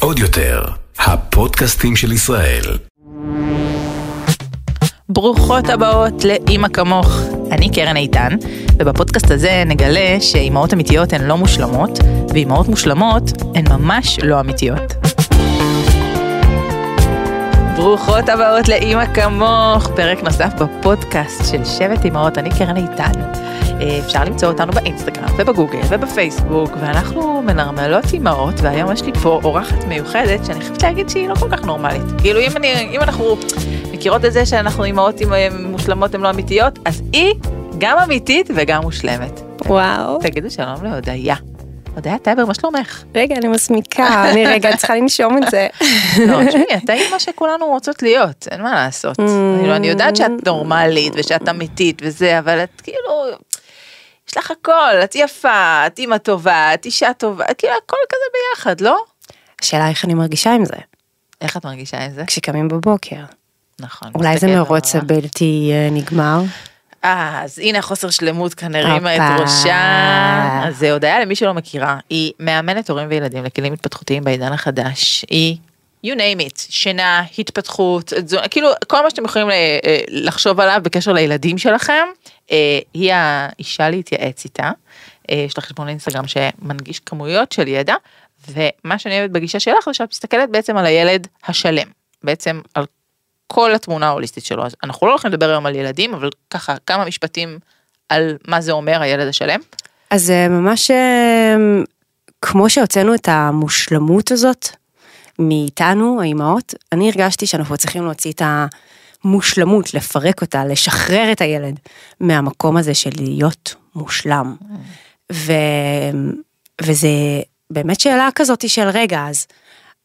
עוד יותר, הפודקאסטים של ישראל. ברוכות הבאות לאימא כמוך. אני קרן איתן, ובפודקאסט הזה נגלה שאימהות אמיתיות הן לא מושלמות, ואימהות מושלמות הן ממש לא אמיתיות. ברוכות הבאות לאימא כמוך, פרק נוסף בפודקאסט של שבט אימהות, אני קרן איתן. אפשר למצוא אותנו באינסטגרם ובגוגל ובפייסבוק, ואנחנו מנרמלות אימהות, והיום יש לי פה אורחת מיוחדת שאני חייבת להגיד שהיא לא כל כך נורמלית. כאילו אם, אני, אם אנחנו מכירות את זה שאנחנו אימהות מושלמות הן לא אמיתיות, אז היא גם אמיתית וגם מושלמת. וואו. תגידו שלום להודיה. הודיה טייבר, מה שלומך? רגע, אני מסמיקה, אני רגע צריכה לנשום את זה. לא, תשמעי, את האימא שכולנו רוצות להיות, אין מה לעשות. כאילו, אני יודעת שאת נורמלית ושאת אמיתית וזה, אבל את כאילו, יש לך הכל, את יפה, את אימא טובה, את אישה טובה, כאילו הכל כזה ביחד, לא? השאלה איך אני מרגישה עם זה, איך את מרגישה עם זה? כשקמים בבוקר. נכון. אולי זה מרוץ. הבלתי אה, נגמר. אה, אז הנה החוסר שלמות כאן הרימה את. ראשה. אז זה הודיה למי שלא מכירה, היא מאמנת הורים וילדים לכלים התפתחותיים בעידן החדש. היא, you name it, שינה, התפתחות, תזונה, כאילו כל מה שאתם יכולים אה, לחשוב עליו בקשר לילדים שלכם, אה, היא האישה להתייעץ איתה. אה, יש לה חשבון אינסטגרם שמנגיש כמויות של ידע, ומה שאני אוהבת בגישה שלך זה שאת מסתכלת בעצם על הילד השלם, בעצם על כל התמונה ההוליסטית שלו. אז אנחנו לא הולכים לדבר היום על ילדים, אבל ככה כמה משפטים על מה זה אומר הילד השלם. אז זה ממש אה, כמו שהוצאנו את המושלמות הזאת מאיתנו, האימהות, אני הרגשתי שאנחנו צריכים להוציא את המושלמות, לפרק אותה, לשחרר את הילד מהמקום הזה של להיות מושלם. ו... וזה באמת שאלה כזאת של רגע, אז,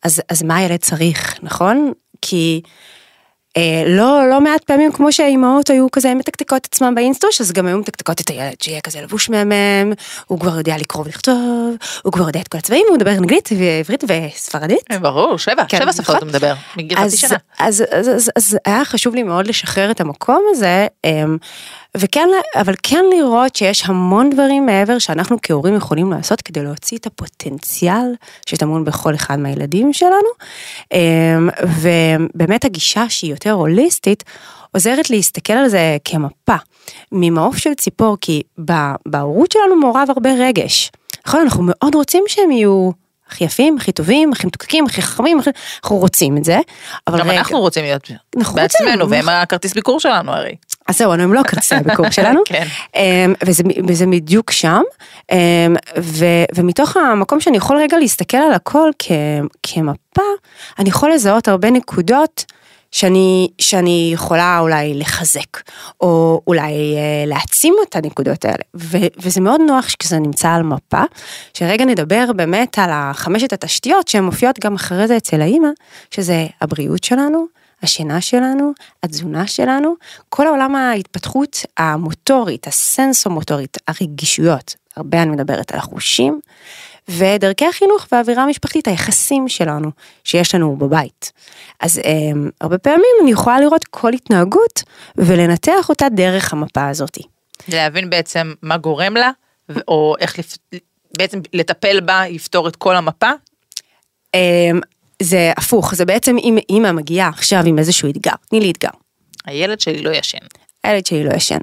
אז, אז מה הילד צריך, נכון? כי אה, לא, לא מעט פעמים כמו שהאימהות היו כזה מתקתקות עצמם באינסטוש, אז גם היו מתקתקות את הילד, שיהיה כזה לבוש מהמם, הוא כבר יודע לקרוא ולכתוב, הוא כבר יודע את כל הצבעים, הוא מדבר אנגלית ועברית וספרדית. ברור, שבע, כן, שבע שפות נכון. הוא מדבר, מגיל חצי אז, שנה. אז, אז, אז, אז היה חשוב לי מאוד לשחרר את המקום הזה, אמ, וכן, אבל כן לראות שיש המון דברים מעבר שאנחנו כהורים יכולים לעשות כדי להוציא את הפוטנציאל שטמון בכל אחד מהילדים שלנו, אמ, ובאמת הגישה שהיא יותר הוליסטית, עוזרת להסתכל על זה כמפה, ממעוף של ציפור, כי בהורות שלנו מעורב הרבה רגש. נכון, אנחנו מאוד רוצים שהם יהיו הכי יפים, הכי טובים, הכי מתוקתקים, הכי חכמים, הכי... אנחנו רוצים את זה, אבל גם רגע, אנחנו רוצים להיות אנחנו בעצמנו, והם הכרטיס ביקור שלנו הרי. אז זהו, הם לא כרטיסי הביקור שלנו, כן. אמ, וזה, וזה בדיוק שם, אמ, ו, ומתוך המקום שאני יכול רגע להסתכל על הכל כ, כמפה, אני יכול לזהות הרבה נקודות שאני, שאני יכולה אולי לחזק, או אולי אה, להעצים את הנקודות האלה, ו, וזה מאוד נוח כשזה נמצא על מפה, שרגע נדבר באמת על החמשת התשתיות שהן מופיעות גם אחרי זה אצל האימא, שזה הבריאות שלנו, השינה שלנו, התזונה שלנו, כל העולם ההתפתחות המוטורית, הסנסומוטורית, הרגישויות, הרבה אני מדברת על החושים, ודרכי החינוך והאווירה המשפחתית, היחסים שלנו שיש לנו בבית. אז um, הרבה פעמים אני יכולה לראות כל התנהגות ולנתח אותה דרך המפה הזאתי. להבין בעצם מה גורם לה, או איך לפ- בעצם לטפל בה יפתור את כל המפה. Um, זה הפוך, זה בעצם אם אימא מגיעה עכשיו עם איזשהו אתגר, תני לי אתגר. הילד שלי לא ישן. הילד שלי לא ישן.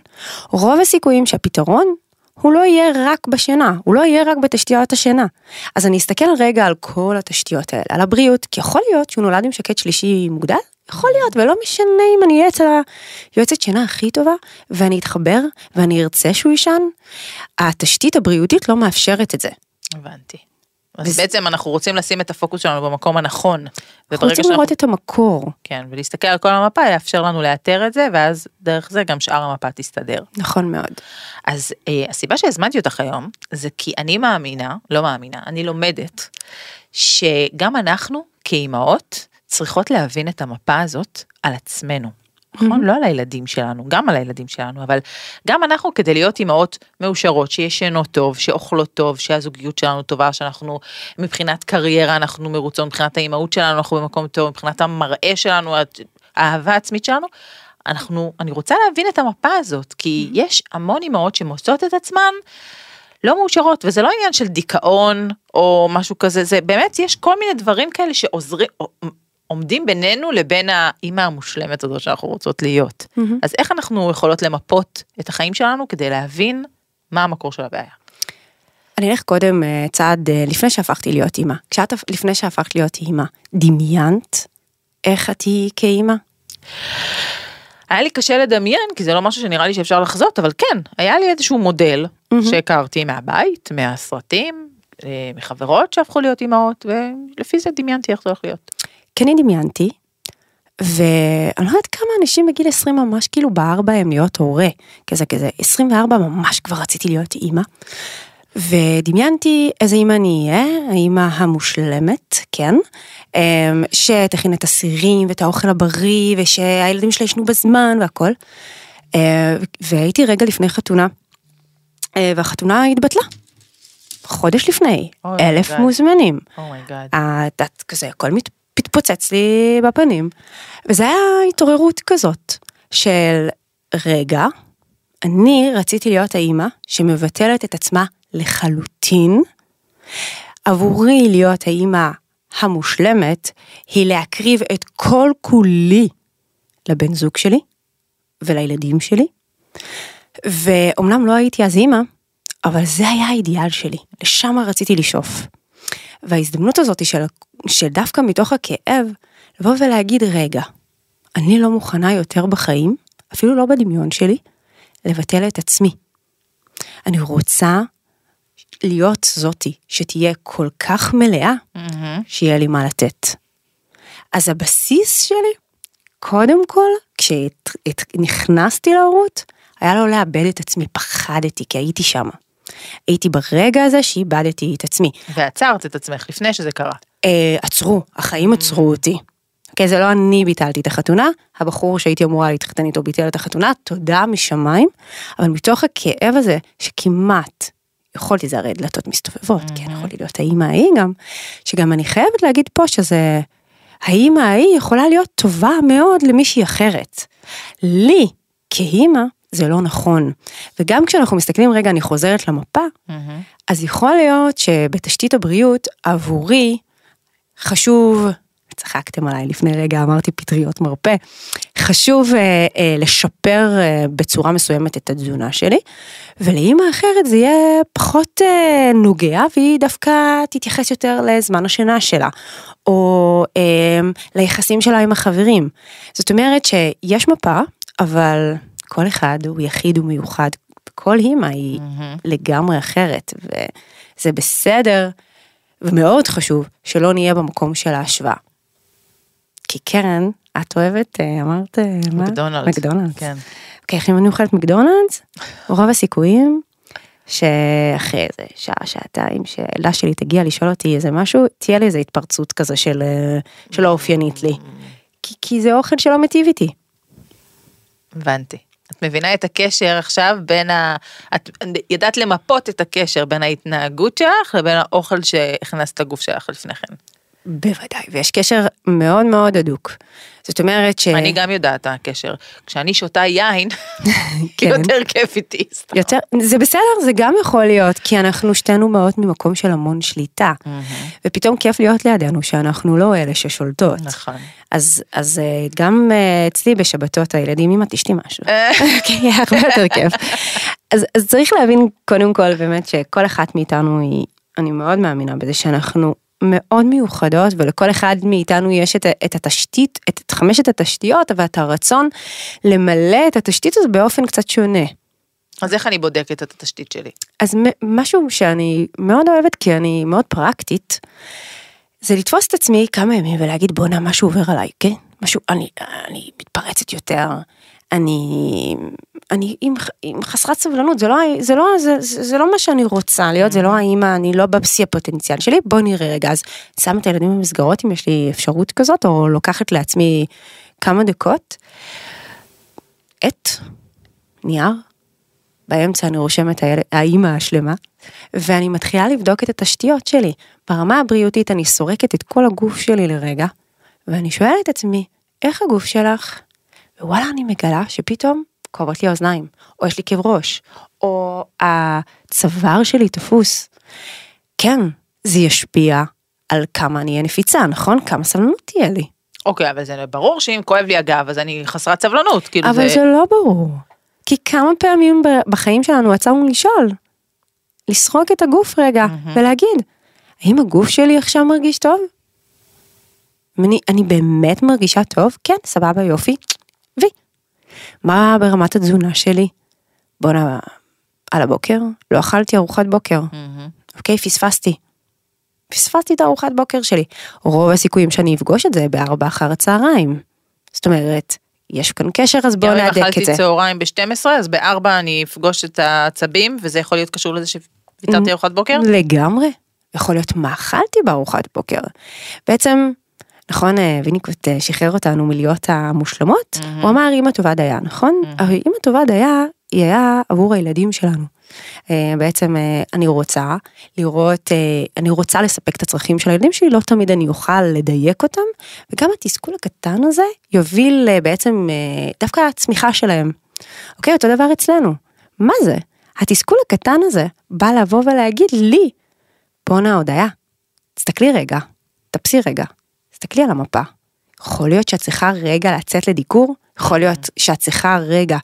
רוב הסיכויים שהפתרון הוא לא יהיה רק בשינה, הוא לא יהיה רק בתשתיות השינה. אז אני אסתכל רגע על כל התשתיות האלה, על הבריאות, כי יכול להיות שהוא נולד עם שקט שלישי מוגדל, יכול להיות, ולא משנה אם אני אהיה אצל היועצת שינה הכי טובה, ואני אתחבר, ואני ארצה שהוא יישן, התשתית הבריאותית לא מאפשרת את זה. הבנתי. אז וזה- בעצם אנחנו רוצים לשים את הפוקוס שלנו במקום הנכון. אנחנו רוצים שאנחנו, לראות את המקור. כן, ולהסתכל על כל המפה יאפשר לנו לאתר את זה, ואז דרך זה גם שאר המפה תסתדר. נכון מאוד. אז אה, הסיבה שהזמנתי אותך היום, זה כי אני מאמינה, לא מאמינה, אני לומדת, שגם אנחנו כאימהות צריכות להבין את המפה הזאת על עצמנו. נכון? לא על הילדים שלנו, גם על הילדים שלנו, אבל גם אנחנו כדי להיות אימהות מאושרות, שישנות טוב, שאוכלות טוב, שהזוגיות שלנו טובה, שאנחנו מבחינת קריירה אנחנו מרוצות, מבחינת האימהות שלנו אנחנו במקום טוב, מבחינת המראה שלנו, האהבה העצמית שלנו, אנחנו, אני רוצה להבין את המפה הזאת, כי יש המון אימהות שמוצאות את עצמן לא מאושרות, וזה לא עניין של דיכאון או משהו כזה, זה באמת, יש כל מיני דברים כאלה שעוזרים, עומדים בינינו לבין האימא המושלמת הזאת שאנחנו רוצות להיות. Mm-hmm. אז איך אנחנו יכולות למפות את החיים שלנו כדי להבין מה המקור של הבעיה? אני אלך קודם אה, צעד אה, לפני שהפכתי להיות אימא. כשאת לפני שהפכת להיות אימא, דמיינת איך את תהיי כאימא? היה לי קשה לדמיין, כי זה לא משהו שנראה לי שאפשר לחזות, אבל כן, היה לי איזשהו מודל mm-hmm. שהכרתי מהבית, מהסרטים, אה, מחברות שהפכו להיות אימהות, ולפי זה דמיינתי איך זה הולך להיות. כן, אני דמיינתי, ואני לא יודעת כמה אנשים בגיל 20 ממש כאילו בער בהם להיות הורה, כזה כזה, 24 ממש כבר רציתי להיות אימא. ודמיינתי איזה אימא אני אהיה, האימא המושלמת, כן, אמ, שתכין את הסירים ואת האוכל הבריא ושהילדים שלה ישנו בזמן והכל. אה, והייתי רגע לפני חתונה, אה, והחתונה התבטלה. חודש לפני, oh אלף God. מוזמנים. Oh my God. Oh את כזה, הכל מת, מתפוצץ לי בפנים. וזה היה התעוררות כזאת של רגע, אני רציתי להיות האימא שמבטלת את עצמה לחלוטין. עבורי להיות האימא המושלמת היא להקריב את כל כולי לבן זוג שלי ולילדים שלי. ואומנם לא הייתי אז אימא, אבל זה היה האידיאל שלי, לשם רציתי לשאוף. וההזדמנות הזאת של, שדווקא מתוך הכאב, לבוא ולהגיד רגע, אני לא מוכנה יותר בחיים, אפילו לא בדמיון שלי, לבטל את עצמי. אני רוצה להיות זאתי שתהיה כל כך מלאה, mm-hmm. שיהיה לי מה לתת. אז הבסיס שלי, קודם כל, כשנכנסתי להורות, היה לו לאבד את עצמי, פחדתי, כי הייתי שמה. הייתי ברגע הזה שאיבדתי את עצמי. ועצרת את עצמך לפני שזה קרה. אה, עצרו, החיים עצרו אותי. אוקיי, זה לא אני ביטלתי את החתונה, הבחור שהייתי אמורה להתחתן איתו ביטל את החתונה, תודה משמיים, אבל מתוך הכאב הזה שכמעט יכולתי, זה הרי דלתות מסתובבות, mm-hmm. כן, יכולתי להיות האימא ההיא גם, שגם אני חייבת להגיד פה שזה, האימא ההיא יכולה להיות טובה מאוד למישהי אחרת. לי, כאימא, זה לא נכון. וגם כשאנחנו מסתכלים, רגע, אני חוזרת למפה, mm-hmm. אז יכול להיות שבתשתית הבריאות, עבורי, חשוב צחקתם עליי לפני רגע, אמרתי פטריות מרפא. חשוב אה, אה, לשפר אה, בצורה מסוימת את התזונה שלי, ולאימא אחרת זה יהיה פחות אה, נוגע, והיא דווקא תתייחס יותר לזמן השינה שלה, או אה, ליחסים שלה עם החברים. זאת אומרת שיש מפה, אבל כל אחד הוא יחיד ומיוחד, כל אימא היא mm-hmm. לגמרי אחרת, וזה בסדר. ומאוד חשוב שלא נהיה במקום של ההשוואה. כי קרן, את אוהבת, אה, אמרת, אה, מה? מקדונלדס. מקדונלדס. כן. אוקיי, אם אני אוכלת מקדונלדס, רוב הסיכויים שאחרי איזה שעה, שעתיים, שהילדה שלי תגיע לשאול אותי איזה משהו, תהיה לי איזה התפרצות כזה של, אה, שלא אופיינית לי. כי, כי זה אוכל שלא מיטיב איתי. הבנתי. את מבינה את הקשר עכשיו בין ה... את ידעת למפות את הקשר בין ההתנהגות שלך לבין האוכל שהכנסת לגוף שלך לפני כן. בוודאי, ויש קשר מאוד מאוד הדוק. זאת אומרת ש... אני גם יודעת הקשר. כשאני שותה יין, כן. יותר כיף איתי. יותר, זה בסדר, זה גם יכול להיות, כי אנחנו שתינו באות ממקום של המון שליטה. ופתאום כיף להיות לידינו שאנחנו לא אלה ששולטות. נכון. אז, אז אה, גם אה, אצלי בשבתות הילדים, אמא תשתי משהו. כי הרבה יותר כיף. אז, אז צריך להבין קודם כל באמת שכל אחת מאיתנו היא, אני מאוד מאמינה בזה שאנחנו מאוד מיוחדות ולכל אחד מאיתנו יש את, את התשתית, את, את חמשת התשתיות ואת הרצון למלא את התשתית הזאת באופן קצת שונה. אז איך אני בודקת את התשתית שלי? אז משהו שאני מאוד אוהבת כי אני מאוד פרקטית, זה לתפוס את עצמי כמה ימים ולהגיד בואנה משהו עובר עליי, כן? משהו, אני, אני מתפרצת יותר, אני, אני עם, עם חסרת סבלנות, זה לא, זה, לא, זה, זה, זה לא מה שאני רוצה להיות, זה לא mm-hmm. האמא, אני לא בשיא הפוטנציאל שלי, בוא נראה רגע, אז שם את הילדים במסגרות אם יש לי אפשרות כזאת, או לוקחת לעצמי כמה דקות. עט, נייר, באמצע אני רושמת האימא השלמה, ואני מתחילה לבדוק את התשתיות שלי. ברמה הבריאותית אני סורקת את כל הגוף שלי לרגע, ואני שואלת את עצמי, איך הגוף שלך? ווואלה אני מגלה שפתאום כואבות לי האוזניים, או יש לי כאב ראש, או הצוואר שלי תפוס. כן, זה ישפיע על כמה אני אהיה נפיצה, נכון? כמה סבלנות תהיה לי. אוקיי, אבל זה ברור שאם כואב לי הגב, אז אני חסרת סבלנות, כאילו אבל זה... זה לא ברור. כי כמה פעמים בחיים שלנו עצרנו לשאול, לסרוק את הגוף רגע ולהגיד, האם הגוף שלי עכשיו מרגיש טוב? אני, אני באמת מרגישה טוב? כן, סבבה, יופי. מה ברמת התזונה שלי? בואנה, על הבוקר? לא אכלתי ארוחת בוקר. מהמם. אוקיי, פספסתי. פספסתי את הארוחת בוקר שלי. רוב הסיכויים שאני אפגוש את זה בארבע אחר הצהריים. זאת אומרת, יש כאן קשר אז בואו גם אם נהדק את אכלתי זה. צהריים ב-12, אז ב-4 אני אפגוש את העצבים, וזה יכול להיות קשור לזה שוויתרתי ארוחת בוקר? לגמרי. יכול להיות מה אכלתי בארוחת בוקר. בעצם, נכון, אה, ויניקוט אה, שחרר אותנו מלהיות המושלמות, הוא אמר אמא טובה דייה, נכון? אבל אמא טובה דייה, היא היה עבור הילדים שלנו. אה, בעצם אני רוצה לראות, אני רוצה לספק את הצרכים של הילדים שלי, לא תמיד אני אוכל לדייק אותם, וגם התסכול הקטן הזה יוביל בעצם דווקא הצמיחה שלהם. אוקיי, אותו דבר אצלנו. מה זה? התסכול הקטן הזה בא לבוא ולהגיד לי, בואנה הודיה, תסתכלי רגע, תפסי רגע, תסתכלי על המפה. יכול להיות שאת צריכה רגע לצאת לדיקור, יכול להיות שאת צריכה רגע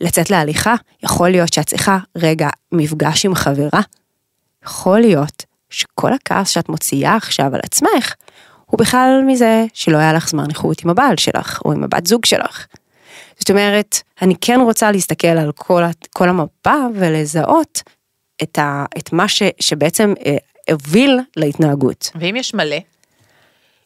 לצאת להליכה, יכול להיות שאת צריכה רגע מפגש עם חברה. יכול להיות שכל הכעס שאת מוציאה עכשיו על עצמך, הוא בכלל מזה שלא היה לך זמן איכות עם הבעל שלך, או עם הבת זוג שלך. זאת אומרת, אני כן רוצה להסתכל על כל, כל המפה ולזהות את, ה, את מה ש, שבעצם אה, הוביל להתנהגות. ואם יש מלא,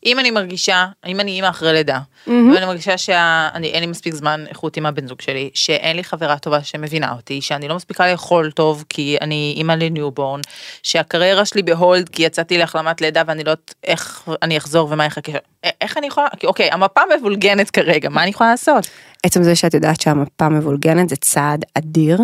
אם אני מרגישה, אם אני אימא אחרי לידה, ואני מרגישה שאין לי מספיק זמן איכות עם הבן זוג שלי, שאין לי חברה טובה שמבינה אותי, שאני לא מספיקה לאכול טוב כי אני אימא ל newborn, שהקריירה שלי ב hold כי יצאתי להחלמת לידה ואני לא יודעת איך אני אחזור ומה יחכה, איך אני יכולה, אוקיי, המפה מבולגנת כרגע, מה אני יכולה לעשות? עצם זה שאת יודעת שהמפה מבולגנת זה צעד אדיר.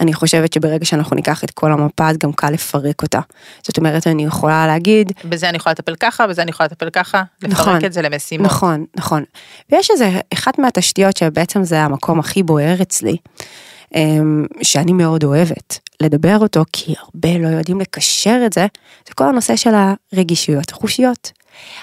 אני חושבת שברגע שאנחנו ניקח את כל המפה אז גם קל לפרק אותה. זאת אומרת אני יכולה להגיד, בזה אני יכולה לטפל ככה, בזה אני יכולה לטפל ככה, נכון, לפרק את זה למשימות. נכון, נכון. ויש איזה אחת מהתשתיות שבעצם זה המקום הכי בוער אצלי, אמ, שאני מאוד אוהבת לדבר אותו, כי הרבה לא יודעים לקשר את זה, זה כל הנושא של הרגישויות החושיות.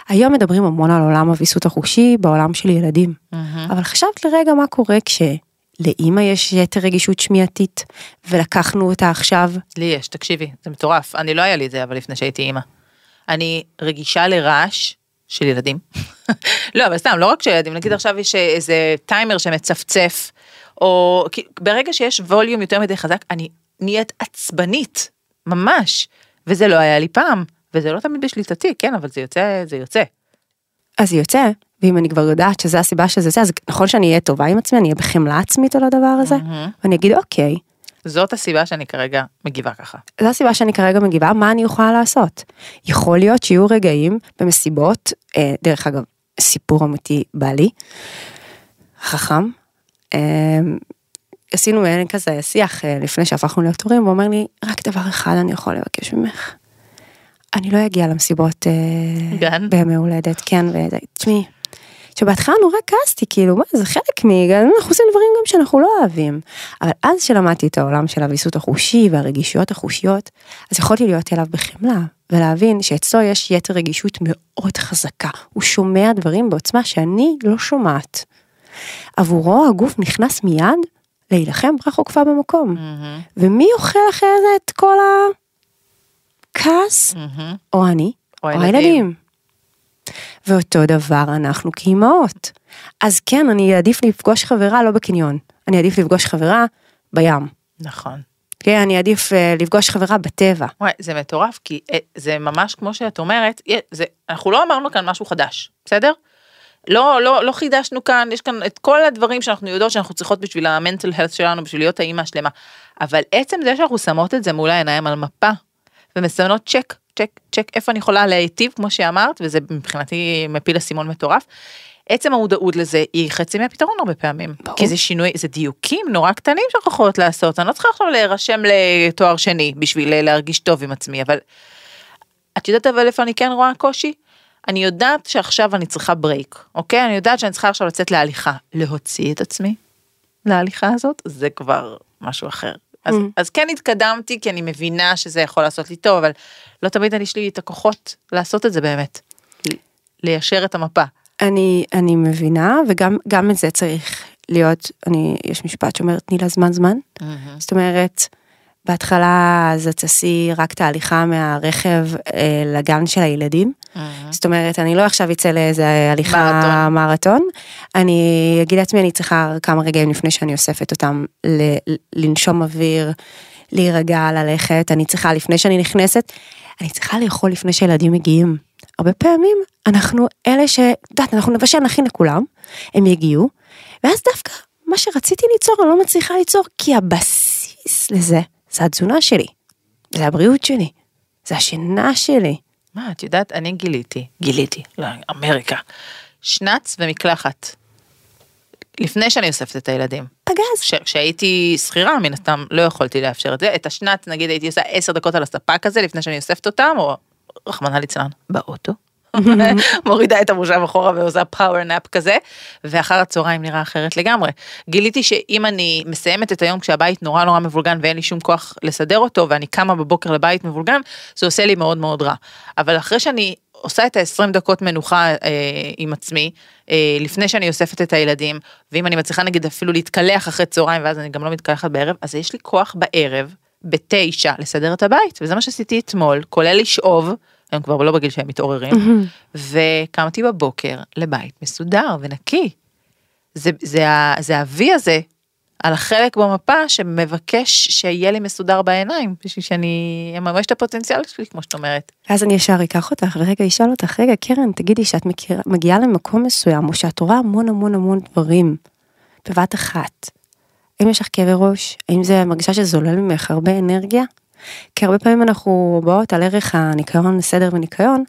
היום מדברים המון על עולם הוויסות החושי בעולם של ילדים, מהמם. אבל חשבת לרגע מה קורה כשלאימא יש יתר רגישות שמיעתית, ולקחנו אותה עכשיו, לי יש, תקשיבי, זה מטורף. אני לא היה לי את זה, אבל לפני שהייתי אימא. אני רגישה לרעש של ילדים. לא, אבל סתם, לא רק של ילדים, נגיד עכשיו יש איזה טיימר שמצפצף, או ברגע שיש ווליום יותר מדי חזק, אני נהיית עצבנית, ממש. וזה לא היה לי פעם, וזה לא תמיד בשליטתי, כן, אבל זה יוצא, זה יוצא. אז יוצא, ואם אני כבר יודעת שזה הסיבה שזה זה, אז נכון שאני אהיה טובה עם עצמי, אני אהיה בחמלה עצמית על הדבר הזה, מהמם. ואני אגיד אוקיי, זאת הסיבה שאני כרגע מגיבה ככה. זו הסיבה שאני כרגע מגיבה, מה אני יכולה לעשות? יכול להיות שיהיו רגעים במסיבות, אה, דרך אגב, סיפור אמיתי בא לי, חכם, אה, עשינו מעין כזה שיח אה, לפני שהפכנו להיות הורים, הוא אומר לי, רק דבר אחד אני יכול לבקש ממך. אני לא אגיע למסיבות אה, גן? בימי הולדת, כן, וזה, תשמעי, שבהתחלה נורא כעסתי, כאילו, מה, זה חלק מ... אנחנו עושים דברים גם שאנחנו לא אוהבים. אבל אז שלמדתי את העולם של הוויסות החושי והרגישויות החושיות, אז יכולתי להיות אליו בחמלה, ולהבין שאצלו יש יתר רגישות מאוד חזקה. הוא שומע דברים בעוצמה שאני לא שומעת. עבורו הגוף נכנס מיד להילחם ברח וקפה במקום. מהמם, ומי אוכל אחרי זה את כל הכעס? מהמם. או אני, או או הילדים. ואותו דבר אנחנו כאימהות. אז כן, אני אעדיף לפגוש חברה לא בקניון, אני אעדיף לפגוש חברה בים. נכון. כן, אני אעדיף אה, לפגוש חברה בטבע. וואי, זה מטורף, כי אה, זה ממש כמו שאת אומרת, זה, אנחנו לא אמרנו כאן משהו חדש, בסדר? לא, לא, לא חידשנו כאן, יש כאן את כל הדברים שאנחנו יודעות שאנחנו צריכות בשביל המנטל הלט שלנו, בשביל להיות האימא השלמה. אבל עצם זה שאנחנו שמות את זה מול העיניים על מפה, ומסמנות check, check, check, איפה אני יכולה להיטיב, כמו שאמרת, וזה מבחינתי מפיל אסימון מטורף. עצם המודעות לזה היא חצי מהפתרון הרבה פעמים. ברור. כי זה שינוי, זה דיוקים נורא קטנים שאנחנו יכולות לעשות. אני לא צריכה עכשיו להירשם לתואר שני בשביל אה, להרגיש טוב עם עצמי, אבל את יודעת אבל איפה אני כן רואה קושי? אני יודעת שעכשיו אני צריכה break, אוקיי? אני יודעת שאני צריכה עכשיו לצאת להליכה. להוציא את עצמי להליכה הזאת, זה כבר משהו אחר. אז, Mm. אז כן התקדמתי, כי אני מבינה שזה יכול לעשות לי טוב, אבל לא תמיד יש לי את הכוחות לעשות את זה באמת. ל- ליישר את המפה. אני, אני מבינה, וגם גם את זה צריך להיות, אני, יש משפט שאומר, תני לה זמן זמן. זאת אומרת, בהתחלה אז את תעשי רק את ההליכה מהרכב אה, לגן של הילדים. זאת אומרת, אני לא עכשיו אצא לאיזה הליכה מרתון. מרתון. אני אגיד לעצמי, אני צריכה כמה רגעים לפני שאני אוספת אותם ל- לנשום אוויר, להירגע, ללכת. אני צריכה, לפני שאני נכנסת, אני צריכה לאכול לפני שילדים מגיעים. הרבה פעמים אנחנו אלה ש... את יודעת, אנחנו נבשל, נכין לכולם, הם יגיעו, ואז דווקא מה שרציתי ליצור, אני לא מצליחה ליצור, כי הבסיס לזה, זה התזונה שלי, זה הבריאות שלי, זה השינה שלי. מה, את יודעת, אני גיליתי, גיליתי, לא, אמריקה, שנץ ומקלחת. לפני שאני אוספת את הילדים. פגז. כשהייתי שכירה מן הסתם לא יכולתי לאפשר את זה. את השנת נגיד הייתי עושה 10 דקות על הספק הזה לפני שאני אוספת אותם, או רחמנא ליצלן, באוטו. מורידה את המושב אחורה ועושה פאוור נאפ כזה, ואחר הצהריים נראה אחרת לגמרי. גיליתי שאם אני מסיימת את היום כשהבית נורא נורא מבולגן ואין לי שום כוח לסדר אותו, ואני קמה בבוקר לבית מבולגן, זה עושה לי מאוד מאוד רע. אבל אחרי שאני עושה את ה-20 דקות מנוחה אה, עם עצמי, אה, לפני שאני אוספת את הילדים, ואם אני מצליחה נגיד אפילו להתקלח אחרי צהריים, ואז אני גם לא מתקלחת בערב, אז יש לי כוח בערב, בתשע, לסדר את הבית, וזה מה שעשיתי אתמול, כולל לשאוב, הם כבר לא בגיל שהם מתעוררים, וקמתי בבוקר לבית מסודר ונקי. זה, זה, זה ה-V הזה על החלק במפה שמבקש שיהיה לי מסודר בעיניים, בשביל שאני אממש את הפוטנציאל שלי, כמו שאת אומרת. אז אני ישר אקח אותך ורגע אשאל אותך, רגע קרן, תגידי שאת מכירה, מגיעה למקום מסוים, או שאת רואה המון המון המון דברים בבת אחת. האם יש לך כאבי ראש? האם זה מרגישה שזולל ממך הרבה אנרגיה? כי הרבה פעמים אנחנו באות על ערך הניקיון, סדר וניקיון,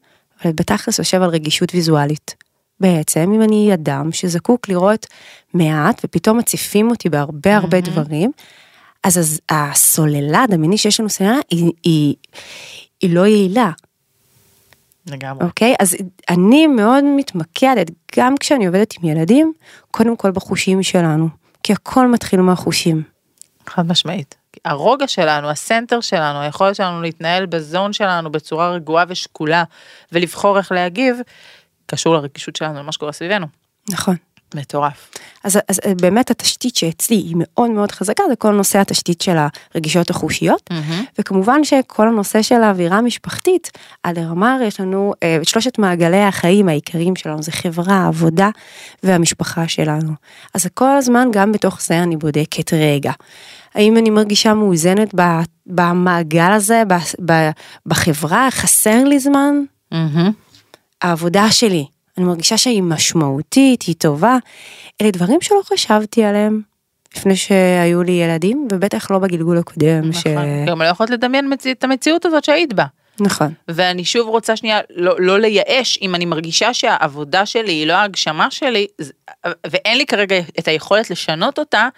אבל בתכלס יושב על רגישות ויזואלית. בעצם אם אני אדם שזקוק לראות מעט ופתאום מציפים אותי בהרבה הרבה דברים, אז, אז הסוללה, דמייני שיש לנו סוללה, היא, היא, היא לא יעילה. לגמרי. אוקיי? אז אני מאוד מתמקדת, גם כשאני עובדת עם ילדים, קודם כל בחושים שלנו, כי הכל מתחיל מהחושים. חד משמעית. הרוגע שלנו, הסנטר שלנו, היכולת שלנו להתנהל בזון שלנו בצורה רגועה ושקולה ולבחור איך להגיב, קשור לרגישות שלנו למה שקורה סביבנו. נכון. מטורף. אז, אז באמת התשתית שאצלי היא מאוד מאוד חזקה, זה כל נושא התשתית של הרגישות החושיות, וכמובן שכל הנושא של האווירה המשפחתית, עד הרמה יש לנו אה, את שלושת מעגלי החיים העיקריים שלנו, זה חברה, עבודה והמשפחה שלנו. אז כל הזמן גם בתוך זה אני בודקת רגע. האם אני מרגישה מאוזנת במעגל הזה, בחברה, חסר לי זמן? העבודה שלי, אני מרגישה שהיא משמעותית, היא טובה. אלה דברים שלא חשבתי עליהם לפני שהיו לי ילדים, ובטח לא בגלגול הקודם. ש... נכון. גם לא יכולת לדמיין את המציאות הזאת שהיית בה. נכון. ואני שוב רוצה שנייה לא, לא לייאש אם אני מרגישה שהעבודה שלי היא לא ההגשמה שלי ואין לי כרגע את היכולת לשנות אותה.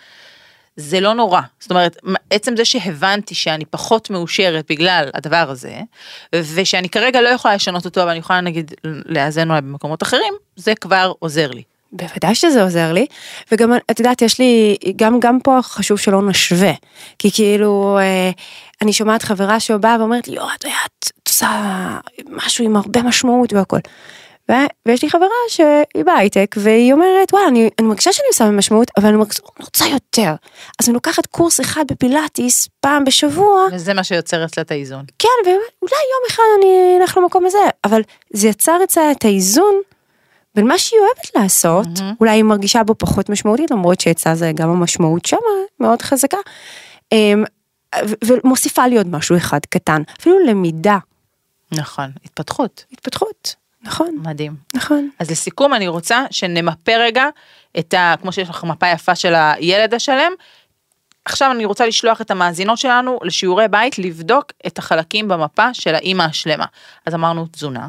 זה לא נורא, זאת אומרת, עצם זה שהבנתי שאני פחות מאושרת בגלל הדבר הזה, ושאני כרגע לא יכולה לשנות אותו, אבל אני יכולה נגיד לאזן אולי במקומות אחרים, זה כבר עוזר לי. בוודאי שזה עוזר לי, וגם את יודעת, יש לי, גם, גם פה חשוב שלא נשווה, כי כאילו, אה, אני שומעת חברה שבאה ואומרת לי, יודעת, את עושה משהו עם הרבה משמעות והכל. ו- ויש לי חברה שהיא בהייטק, והיא אומרת, וואלה, אני, אני מרגישה שאני עושה משמעות, אבל אני מרגישה, אני רוצה יותר. אז אני לוקחת קורס אחד בפילאטיס פעם בשבוע, וזה מה שיוצר אצלה את האיזון. כן, ואולי יום אחד אני אלך למקום הזה, אבל זה יצר אצלה את האיזון בין מה שהיא אוהבת לעשות, מהמם. אולי היא מרגישה בו פחות משמעותית, למרות שאצלה זה גם המשמעות שמה מאוד חזקה, אמ, ומוסיפה לי עוד משהו אחד קטן, אפילו למידה, נכון, התפתחות, התפתחות, נכון, מדהים. נכון. אז לסיכום אני רוצה שנמפה רגע את ה... כמו שיש לך מפה יפה של הילד השלם, עכשיו אני רוצה לשלוח את המאזינות שלנו לשיעורי בית לבדוק את החלקים במפה של האימא השלמה. אז אמרנו תזונה,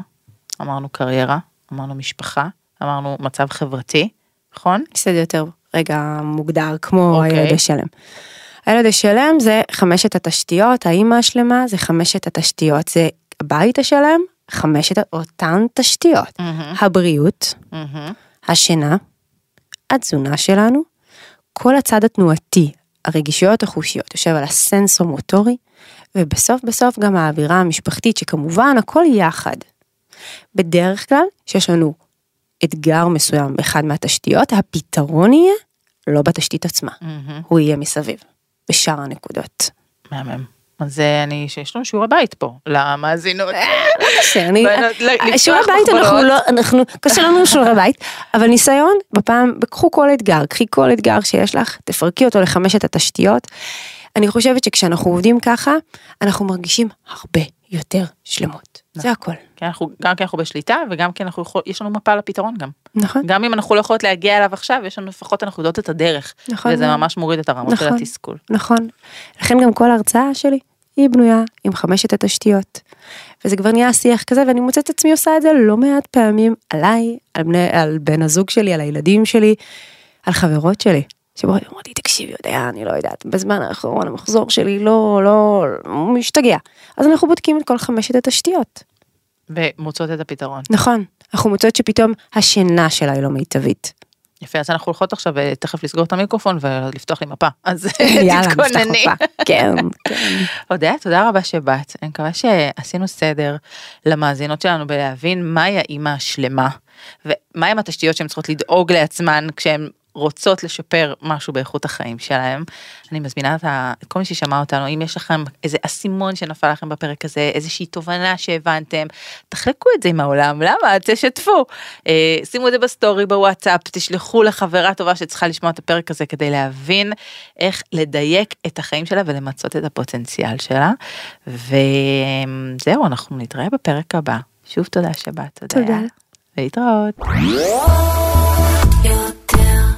אמרנו קריירה, אמרנו משפחה, אמרנו מצב חברתי, נכון? בסדר יותר רגע מוגדר כמו אוקיי. הילד השלם. הילד השלם זה חמשת התשתיות, האימא השלמה זה חמשת התשתיות, זה הבית השלם, חמשת אותן תשתיות, מהמם, הבריאות, מהמם, השינה, התזונה שלנו, כל הצד התנועתי, הרגישויות החושיות, יושב על הסנסור מוטורי, ובסוף בסוף גם האווירה המשפחתית, שכמובן הכל יחד. בדרך כלל, שיש לנו אתגר מסוים באחד מהתשתיות, הפתרון יהיה לא בתשתית עצמה, מהמם. הוא יהיה מסביב, בשאר הנקודות. מהמם. אז אה, אני, שיש לנו שיעורי בית פה, למאזינות. שאני, בנות, ל- לפתוח שיעורי בית אנחנו. לא, אנחנו, קשה לנו שיעורי בית, אבל ניסיון, בפעם, קחו כל אתגר, קחי כל אתגר שיש לך, תפרקי אותו לחמשת התשתיות. אני חושבת שכשאנחנו עובדים ככה, אנחנו מרגישים הרבה יותר שלמות. זה הכל. כי אנחנו, גם כי אנחנו בשליטה וגם כי אנחנו יכול, יש לנו מפה לפתרון גם. נכון? גם אם אנחנו לא יכולות להגיע אליו עכשיו, יש לנו לפחות אנחנו יודעות את הדרך. נכון וזה מאוד. ממש מוריד את הרמות של נכון. התסכול. נכון. לכן גם כל ההרצאה שלי היא בנויה עם חמשת התשתיות. וזה כבר נהיה שיח כזה ואני מוצאת את עצמי עושה את זה לא מעט פעמים עליי, על, בני, על בן הזוג שלי, על הילדים שלי, על חברות שלי. שבואי אמרתי תקשיבי יודע אני לא יודעת בזמן האחרון המחזור שלי לא לא הוא משתגע אז אנחנו בודקים את כל חמשת התשתיות ומוצאות את הפתרון. נכון אנחנו מוצאות שפתאום השינה שלה היא לא מיטבית. יפה, אז אנחנו הולכות עכשיו אה, תכף לסגור את המיקרופון ולפתוח לי מפה. אז יאללה נפתח תתכונני. כן כן אודיה, תודה רבה שבאת. אני מקווה שעשינו סדר למאזינות שלנו בלהבין מהי האימא השלמה, ומהם התשתיות שהן צריכות לדאוג לעצמן כשהן רוצות לשפר משהו באיכות החיים שלהם. אני מזמינה את כל מי ששמע אותנו, אם יש לכם איזה אסימון שנפל לכם בפרק הזה, איזושהי תובנה שהבנתם, תחלקו את זה עם העולם, למה? תשתפו. אה, שימו את זה בסטורי, בוואטסאפ, תשלחו לחברה טובה שצריכה לשמוע את הפרק הזה כדי להבין איך לדייק את החיים שלה ולמצות את הפוטנציאל שלה. וזהו, אנחנו נתראה בפרק הבא. שוב תודה שבאת. תודה. להתראות.